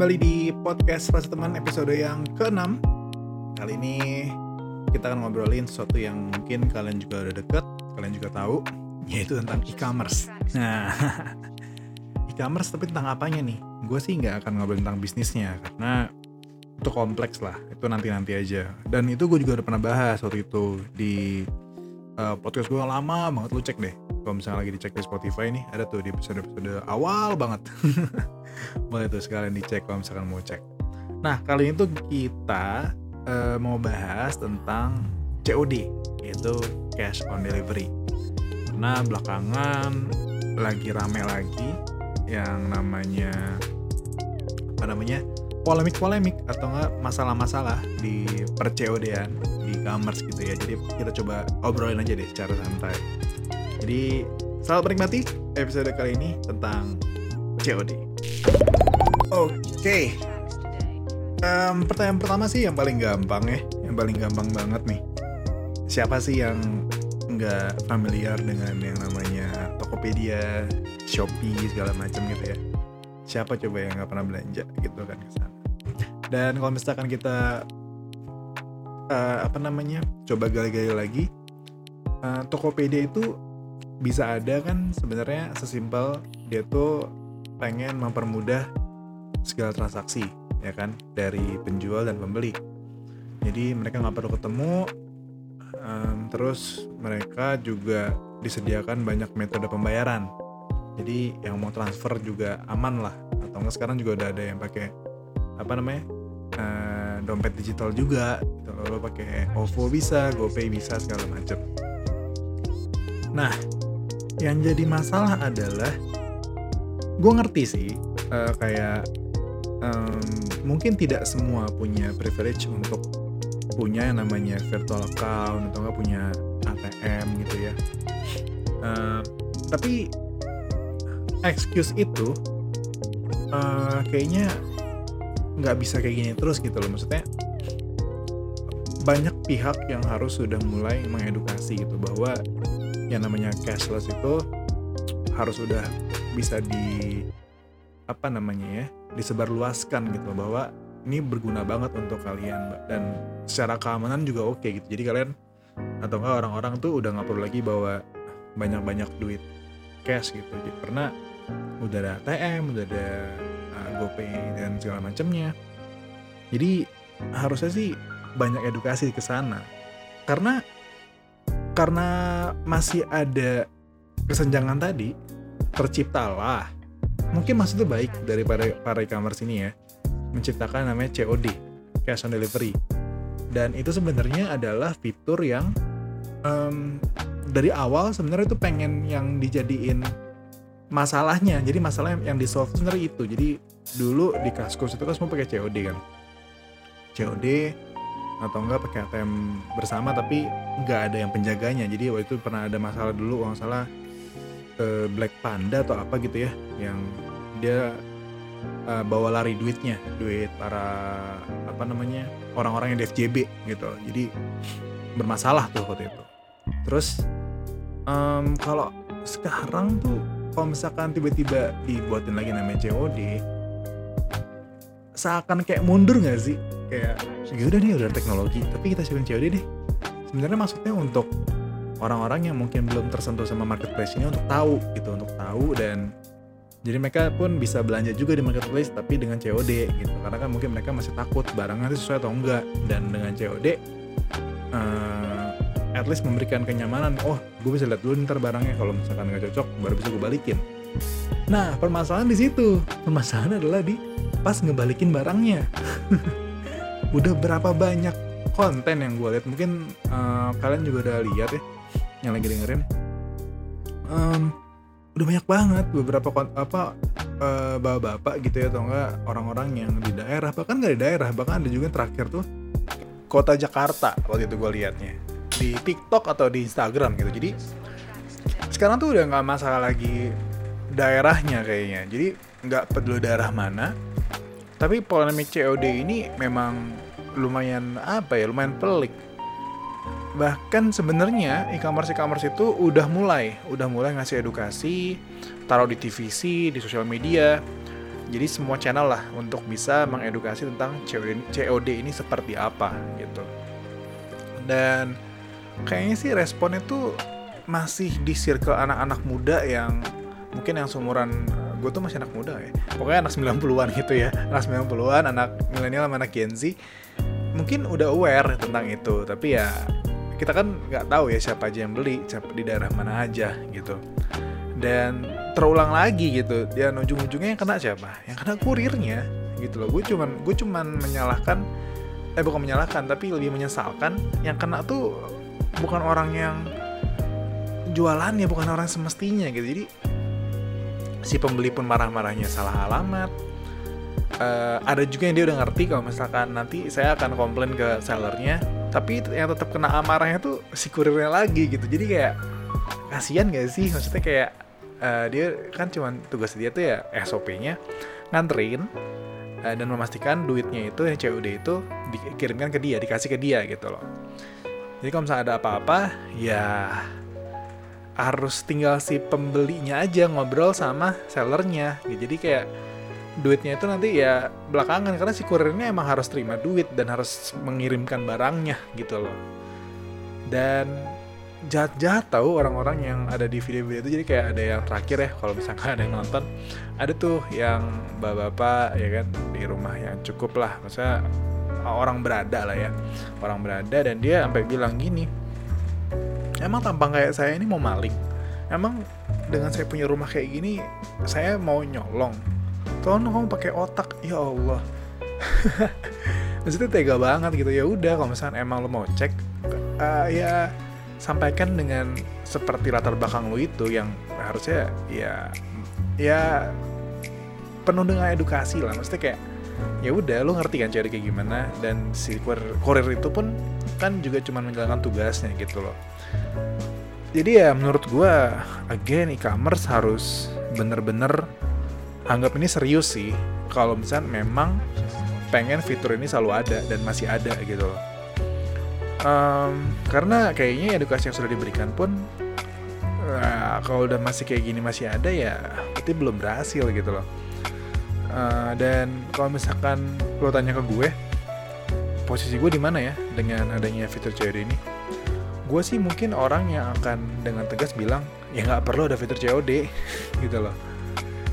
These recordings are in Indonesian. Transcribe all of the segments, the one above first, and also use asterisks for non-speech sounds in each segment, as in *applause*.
kembali di podcast Rasa Teman episode yang ke-6 Kali ini kita akan ngobrolin sesuatu yang mungkin kalian juga udah deket, kalian juga tahu Yaitu tentang e-commerce. Nah, *laughs* e-commerce tapi tentang apanya nih? Gue sih nggak akan ngobrolin tentang bisnisnya Karena itu kompleks lah, itu nanti-nanti aja. Dan itu gue juga udah pernah bahas waktu itu di uh, podcast gue lama banget, lu cek deh kalau misalnya lagi dicek di Spotify nih ada tuh di episode-episode awal banget. *laughs* Boleh tuh sekalian dicek kalau misalkan mau cek. Nah kali ini tuh kita uh, mau bahas tentang COD yaitu cash on delivery. Karena belakangan lagi rame lagi yang namanya apa namanya polemik-polemik atau enggak masalah-masalah di per COD-an di e-commerce gitu ya. Jadi kita coba obrolin aja deh secara santai jadi selamat menikmati episode kali ini tentang COD. Oke, okay. um, pertanyaan pertama sih yang paling gampang ya, yang paling gampang banget nih. Siapa sih yang nggak familiar dengan yang namanya Tokopedia, Shopee segala macam gitu ya? Siapa coba yang nggak pernah belanja gitu kan ke sana? Dan kalau misalkan kita uh, apa namanya coba gali-gali lagi, uh, Tokopedia itu bisa ada kan sebenarnya sesimpel dia tuh pengen mempermudah segala transaksi ya kan? Dari penjual dan pembeli. Jadi mereka nggak perlu ketemu um, terus mereka juga disediakan banyak metode pembayaran. Jadi yang mau transfer juga aman lah. Atau enggak sekarang juga udah ada yang pakai apa namanya uh, dompet digital juga gitu lo pakai OVO bisa GoPay bisa segala macam nah yang jadi masalah adalah gue ngerti sih uh, kayak um, mungkin tidak semua punya privilege untuk punya yang namanya virtual account atau nggak punya ATM gitu ya. Uh, tapi excuse itu uh, kayaknya nggak bisa kayak gini terus gitu loh. Maksudnya banyak pihak yang harus sudah mulai mengedukasi gitu bahwa yang namanya cashless itu harus udah bisa di apa namanya ya disebarluaskan gitu bahwa ini berguna banget untuk kalian dan secara keamanan juga oke okay, gitu. Jadi kalian atau enggak orang-orang tuh udah nggak perlu lagi bawa banyak-banyak duit cash gitu. Jadi karena udah ada ATM udah ada uh, GoPay dan segala macamnya. Jadi harusnya sih banyak edukasi ke sana. Karena karena masih ada kesenjangan tadi terciptalah. Mungkin maksudnya baik dari para para e-commerce ini ya. Menciptakan namanya COD cash on delivery. Dan itu sebenarnya adalah fitur yang um, dari awal sebenarnya itu pengen yang dijadiin masalahnya. Jadi masalah yang, di solve sebenarnya itu. Jadi dulu di kaskus itu kan semua pakai COD kan. COD atau enggak pakai ATM bersama tapi nggak ada yang penjaganya. Jadi waktu itu pernah ada masalah dulu kalau salah eh, Black Panda atau apa gitu ya yang dia uh, bawa lari duitnya duit para apa namanya orang-orang yang di FJB gitu. Jadi bermasalah tuh waktu itu. Terus um, kalau sekarang tuh kalau misalkan tiba-tiba dibuatin lagi namanya COD seakan kayak mundur nggak sih kayak ya udah nih udah teknologi tapi kita siapin COD deh. Sebenarnya maksudnya untuk orang-orang yang mungkin belum tersentuh sama marketplace ini untuk tahu gitu untuk tahu dan jadi mereka pun bisa belanja juga di marketplace tapi dengan COD gitu. Karena kan mungkin mereka masih takut barangnya sesuai atau enggak. Dan dengan COD uh, eh, at least memberikan kenyamanan. Oh gue bisa lihat dulu ntar barangnya. Kalau misalkan nggak cocok baru bisa gue balikin. Nah permasalahan di situ. Permasalahan adalah di pas ngebalikin barangnya *laughs* udah berapa banyak konten yang gue lihat mungkin uh, kalian juga udah lihat ya yang lagi dengerin. Um, udah banyak banget beberapa apa uh, bapak-bapak gitu ya atau enggak orang-orang yang di daerah bahkan nggak di daerah bahkan ada juga yang terakhir tuh kota Jakarta waktu itu gue liatnya. Di TikTok atau di Instagram gitu. Jadi sekarang tuh udah nggak masalah lagi daerahnya kayaknya. Jadi nggak peduli daerah mana. Tapi polemik COD ini memang lumayan apa ya lumayan pelik. Bahkan sebenarnya e-commerce e-commerce itu udah mulai udah mulai ngasih edukasi taruh di TVC di sosial media. Jadi semua channel lah untuk bisa mengedukasi tentang COD ini seperti apa gitu. Dan kayaknya sih responnya tuh masih di circle anak-anak muda yang mungkin yang seumuran gue tuh masih anak muda ya. Pokoknya anak 90-an gitu ya. Anak 90-an anak milenial sama anak Gen Z mungkin udah aware tentang itu tapi ya kita kan nggak tahu ya siapa aja yang beli siapa di daerah mana aja gitu. Dan terulang lagi gitu dan ujung-ujungnya yang kena siapa? Yang kena kurirnya gitu loh. Gue cuman gue cuman menyalahkan eh bukan menyalahkan tapi lebih menyesalkan yang kena tuh bukan orang yang jualannya bukan orang semestinya gitu. Jadi si pembeli pun marah-marahnya salah alamat uh, ada juga yang dia udah ngerti kalau misalkan nanti saya akan komplain ke sellernya tapi yang tetap kena amarahnya tuh si kurirnya lagi gitu. Jadi kayak kasihan gak sih? Maksudnya kayak uh, dia kan cuma tugas dia tuh ya SOP-nya nganterin uh, dan memastikan duitnya itu yang COD itu dikirimkan ke dia dikasih ke dia gitu loh. Jadi kalau misalnya ada apa-apa ya harus tinggal si pembelinya aja ngobrol sama sellernya. Jadi kayak duitnya itu nanti ya belakangan karena si kurirnya emang harus terima duit dan harus mengirimkan barangnya gitu loh. Dan jahat-jahat tahu orang-orang yang ada di video-video itu. Jadi kayak ada yang terakhir ya kalau misalkan ada yang nonton. Ada tuh yang bapak-bapak ya kan di rumah yang cukup lah. Maksudnya orang berada lah ya. Orang berada dan dia sampai bilang gini emang tampang kayak saya ini mau maling? Emang dengan saya punya rumah kayak gini saya mau nyolong tolong kamu pakai otak. Ya Allah. *laughs* Maksudnya tega banget gitu. Ya udah kalau misalnya emang lo mau cek uh, ya sampaikan dengan seperti latar belakang lo itu yang harusnya ya ya penuh dengan edukasi lah. Maksudnya kayak ya udah lo ngerti kan cari kayak gimana? Dan si kurir itu pun kan juga cuma menjalankan tugasnya gitu loh. Jadi ya menurut gue again e-commerce harus bener-bener anggap ini serius sih. Kalau misalnya memang pengen fitur ini selalu ada dan masih ada gitu loh. Um, karena kayaknya edukasi yang sudah diberikan pun uh, kalau udah masih kayak gini masih ada ya berarti belum berhasil gitu loh. Uh, dan kalau misalkan lo tanya ke gue posisi gue di mana ya dengan adanya fitur COD ini? Gue sih mungkin orang yang akan dengan tegas bilang ya nggak perlu ada fitur COD *laughs* gitu loh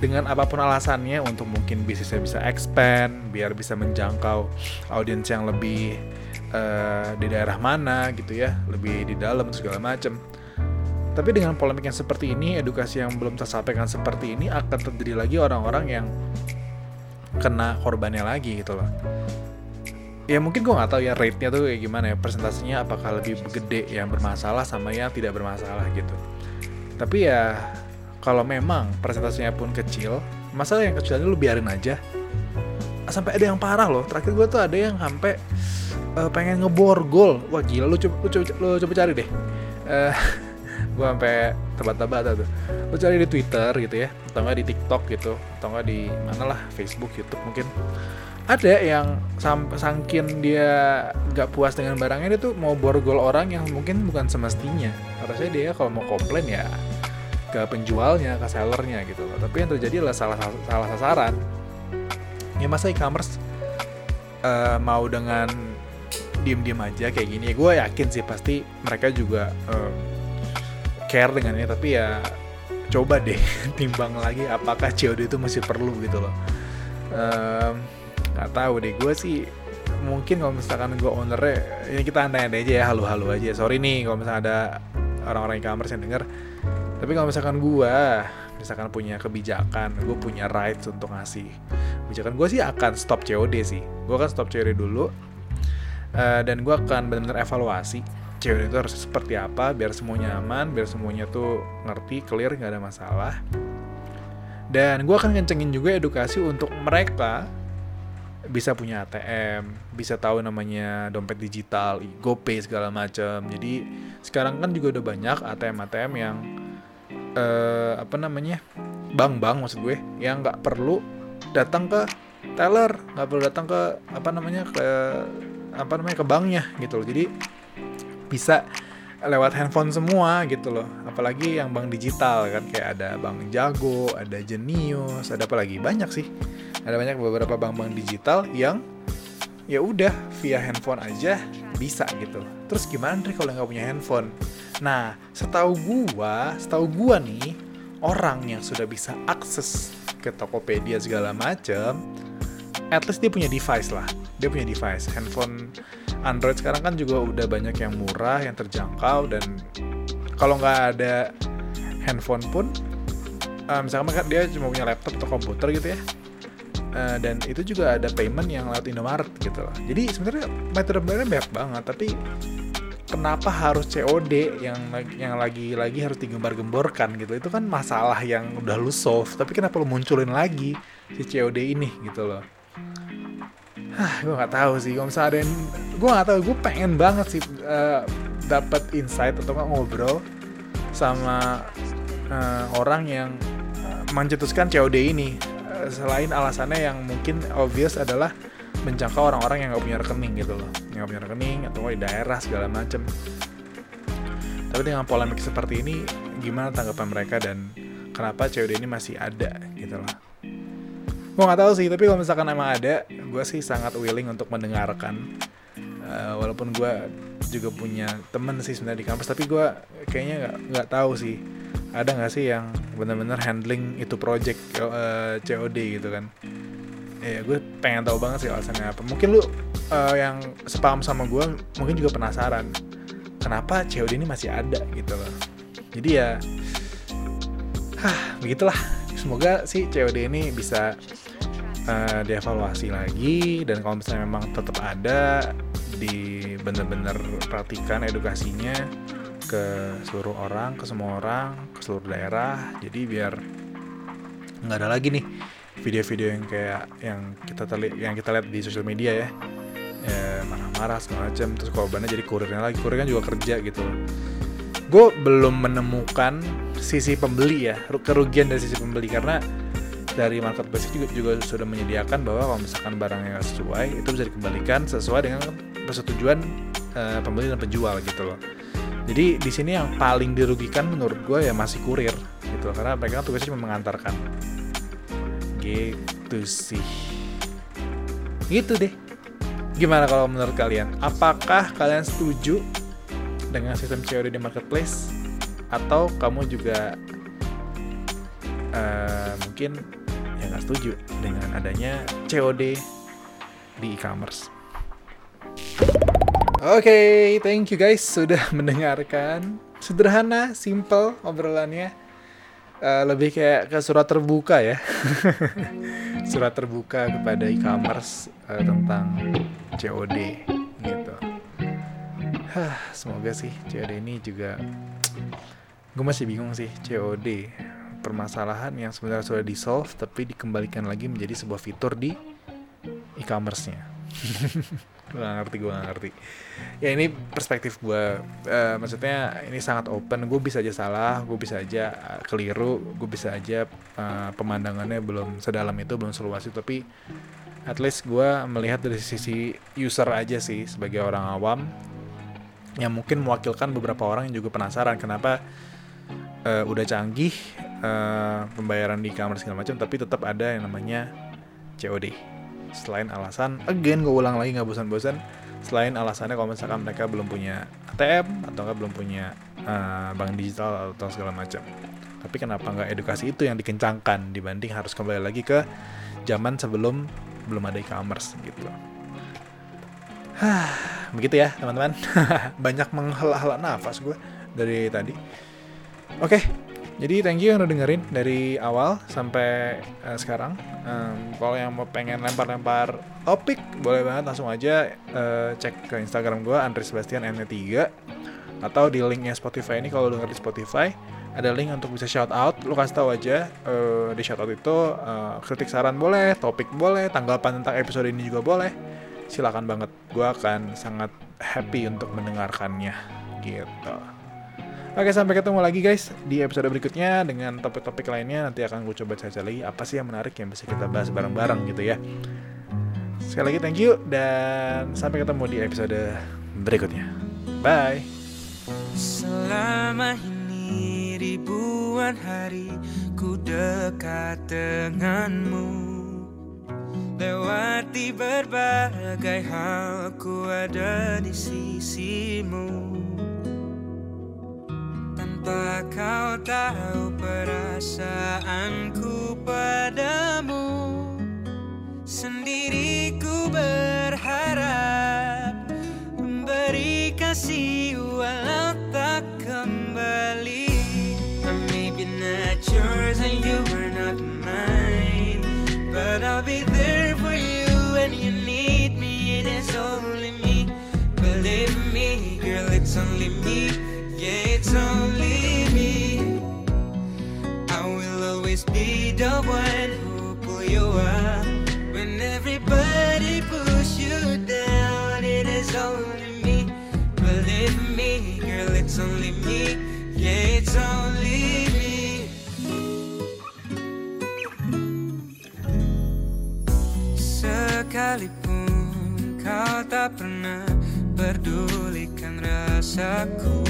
dengan apa pun alasannya untuk mungkin bisnisnya bisa expand biar bisa menjangkau audiens yang lebih uh, di daerah mana gitu ya lebih di dalam segala macam tapi dengan polemik yang seperti ini edukasi yang belum tersampaikan seperti ini akan terjadi lagi orang-orang yang kena korbannya lagi gitu loh. Ya mungkin gue nggak tahu ya rate-nya tuh kayak gimana ya presentasinya apakah lebih gede yang bermasalah sama yang tidak bermasalah gitu. Tapi ya kalau memang presentasinya pun kecil masalah yang kecil lu biarin aja. Sampai ada yang parah loh. Terakhir gue tuh ada yang sampai uh, pengen ngeborgol wah gila lu coba lu coba, lu coba cari deh. *laughs* Uh, gue sampai tebak-tebak tuh. Lu cari di Twitter gitu ya atau nggak di TikTok gitu atau nggak di mana lah Facebook YouTube mungkin. Ada yang sangkin dia nggak puas dengan barangnya dia tuh mau borgol orang yang mungkin bukan semestinya. Harusnya dia kalau mau komplain ya ke penjualnya ke sellernya gitu loh. Tapi yang terjadi adalah salah salah sasaran. Ya masa e-commerce uh, mau dengan diem-diem aja kayak gini gue yakin sih pasti mereka juga uh, care dengan ini. Tapi ya coba deh *laughs* timbang lagi apakah COD itu masih perlu gitu loh. Um, nggak tahu deh. Gue sih mungkin kalau misalkan gue ownernya ini kita andai-andai aja ya halu-halu aja. Sorry nih kalau misalkan ada orang-orang e-commerce yang denger tapi kalau misalkan gue misalkan punya kebijakan gue punya rights untuk ngasih kebijakan gue sih akan stop COD sih gue akan stop COD dulu uh, dan gue akan benar-benar evaluasi COD itu harus seperti apa biar semuanya aman biar semuanya tuh ngerti clear nggak ada masalah dan gue akan kencengin juga edukasi untuk mereka bisa punya ATM, bisa tahu namanya dompet digital, GoPay segala macam. Jadi sekarang kan juga udah banyak ATM-ATM yang uh, apa namanya bank-bank maksud gue yang nggak perlu datang ke teller, nggak perlu datang ke apa namanya ke apa namanya ke banknya gitu loh. Jadi bisa lewat handphone semua gitu loh. Apalagi yang bank digital kan kayak ada bank jago ada jenius ada apa lagi? Banyak sih. Ada banyak beberapa bank-bank digital yang ya udah via handphone aja bisa gitu. Terus gimana nih kalau nggak punya handphone? Nah setahu gua setahu gua nih orang yang sudah bisa akses ke Tokopedia segala macam at least dia punya device lah. Dia punya device. Handphone Android sekarang kan juga udah banyak yang murah yang terjangkau dan kalau nggak ada handphone pun uh, misalkan kan dia cuma punya laptop atau komputer gitu ya uh, dan itu juga ada payment yang lewat Indomaret gitu loh jadi sebenarnya metode-metode banyak banget tapi kenapa harus COD yang yang lagi-lagi harus digembar-gemborkan gitu itu kan masalah yang udah lu solve tapi kenapa lu munculin lagi si COD ini gitu loh Hah, gue nggak tahu sih. Kalau misalnya ada yang, gue nggak tahu. Gue pengen banget sih uh, dapat insight atau nggak ngobrol sama uh, orang yang mencetuskan COD ini. Selain alasannya yang mungkin obvious adalah menjangkau orang-orang yang nggak punya rekening gitu loh, nggak punya rekening atau di daerah segala macem. Tapi dengan polemik seperti ini, gimana tanggapan mereka dan kenapa COD ini masih ada gitu loh? gue nggak tahu sih tapi kalau misalkan emang ada gue sih sangat willing untuk mendengarkan uh, walaupun gue juga punya temen sih sebenarnya di kampus tapi gue kayaknya nggak nggak tahu sih ada nggak sih yang benar-benar handling itu project uh, eh, COD gitu kan? Ya gue pengen tahu banget sih alasannya apa. Mungkin lu uh, yang sepaham sama gue mungkin juga penasaran kenapa COD ini masih ada gitu loh. Jadi ya hah begitulah. Semoga sih COD ini bisa uh, dievaluasi lagi dan kalau misalnya memang tetap ada di bener-bener perhatikan edukasinya ke seluruh orang, ke semua orang, ke seluruh daerah. Jadi biar nggak ada lagi nih video-video yang kayak yang kita terli yang kita lihat di sosial media ya, ya marah-marah segala macam terus korbannya jadi kurirnya lagi kurir kan juga kerja gitu gue belum menemukan sisi pembeli ya kerugian dari sisi pembeli karena dari marketplace juga, juga sudah menyediakan bahwa kalau misalkan barangnya nggak sesuai itu bisa dikembalikan sesuai dengan persetujuan uh, pembeli dan penjual gitu loh. Jadi di sini yang paling dirugikan menurut gue ya masih kurir gitu karena mereka tugasnya cuma mengantarkan. Gitu sih. Gitu deh. Gimana kalau menurut kalian? Apakah kalian setuju dengan sistem COD di marketplace atau kamu juga uh, mungkin yang nggak setuju dengan adanya COD di e-commerce. Oke, okay, thank you guys sudah *laughs* mendengarkan. Sederhana, simple obrolannya. Uh, lebih kayak ke surat terbuka ya. *laughs* surat terbuka kepada e-commerce uh, tentang COD gitu. Hah, semoga sih COD ini juga gue masih bingung sih COD permasalahan yang sebenarnya sudah di solve tapi dikembalikan lagi menjadi sebuah fitur di e-commerce-nya. *laughs* gue gak ngerti, gue gak ngerti. Ya ini perspektif gue, uh, maksudnya ini sangat open. Gue bisa aja salah, gue bisa aja uh, keliru, gue bisa aja uh, pemandangannya belum sedalam itu, belum seluas itu. Tapi at least gue melihat dari sisi user aja sih sebagai orang awam yang mungkin mewakilkan beberapa orang yang juga penasaran kenapa uh, udah canggih uh, pembayaran di e-commerce segala macam tapi tetap ada yang namanya COD selain alasan again gue ulang lagi nggak bosan-bosan selain alasannya kalau misalkan mereka belum punya ATM atau nggak belum punya uh, bank digital atau segala macam. Tapi kenapa nggak edukasi itu yang dikencangkan dibanding harus kembali lagi ke zaman sebelum belum ada e-commerce gitu. Begitu ya teman-teman. *laughs* Banyak menghela-hela nafas gue dari tadi. Oke, okay, jadi thank you yang udah dengerin dari awal sampai uh, sekarang. Um, kalau yang mau pengen lempar-lempar topik, boleh banget langsung aja uh, cek ke Instagram gue Andre Sebastian N3 atau di linknya Spotify ini kalau denger di Spotify ada link untuk bisa shout out. Lu kasih tahu aja uh, di shout out itu uh, kritik saran boleh, topik boleh, tanggapan tentang episode ini juga boleh. Silakan banget, gue akan sangat happy untuk mendengarkannya gitu. Oke sampai ketemu lagi guys di episode berikutnya dengan topik-topik lainnya nanti akan gue coba cari lagi apa sih yang menarik yang bisa kita bahas bareng-bareng gitu ya. Sekali lagi thank you dan sampai ketemu di episode berikutnya. Bye. Selama ini ribuan hari ku dekat denganmu Lewati berbagai hal ku ada di sisimu Tanpa kau tahu perasaanku padamu down It is only me. Believe me, girl, it's only me. Yeah, it's only me. Sekalipun kau tak pernah pedulikan rasaku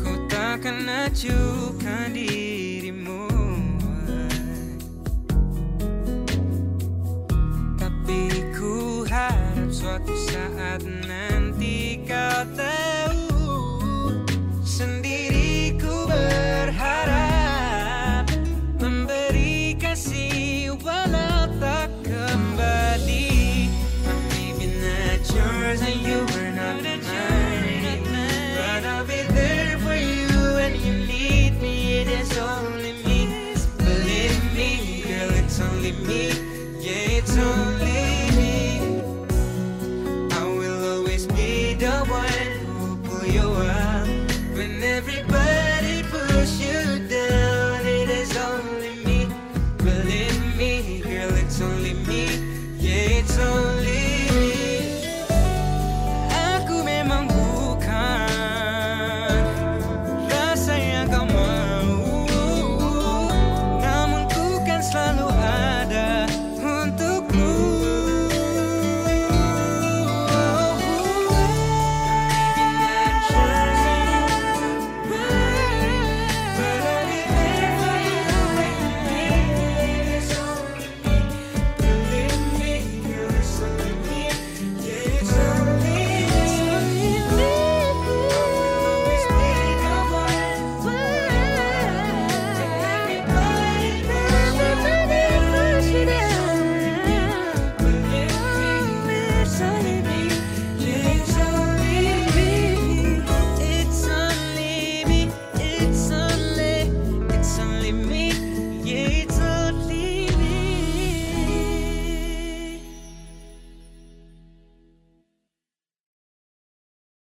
Ku takkan acuhkan dirimu suatu saat nanti kau tahu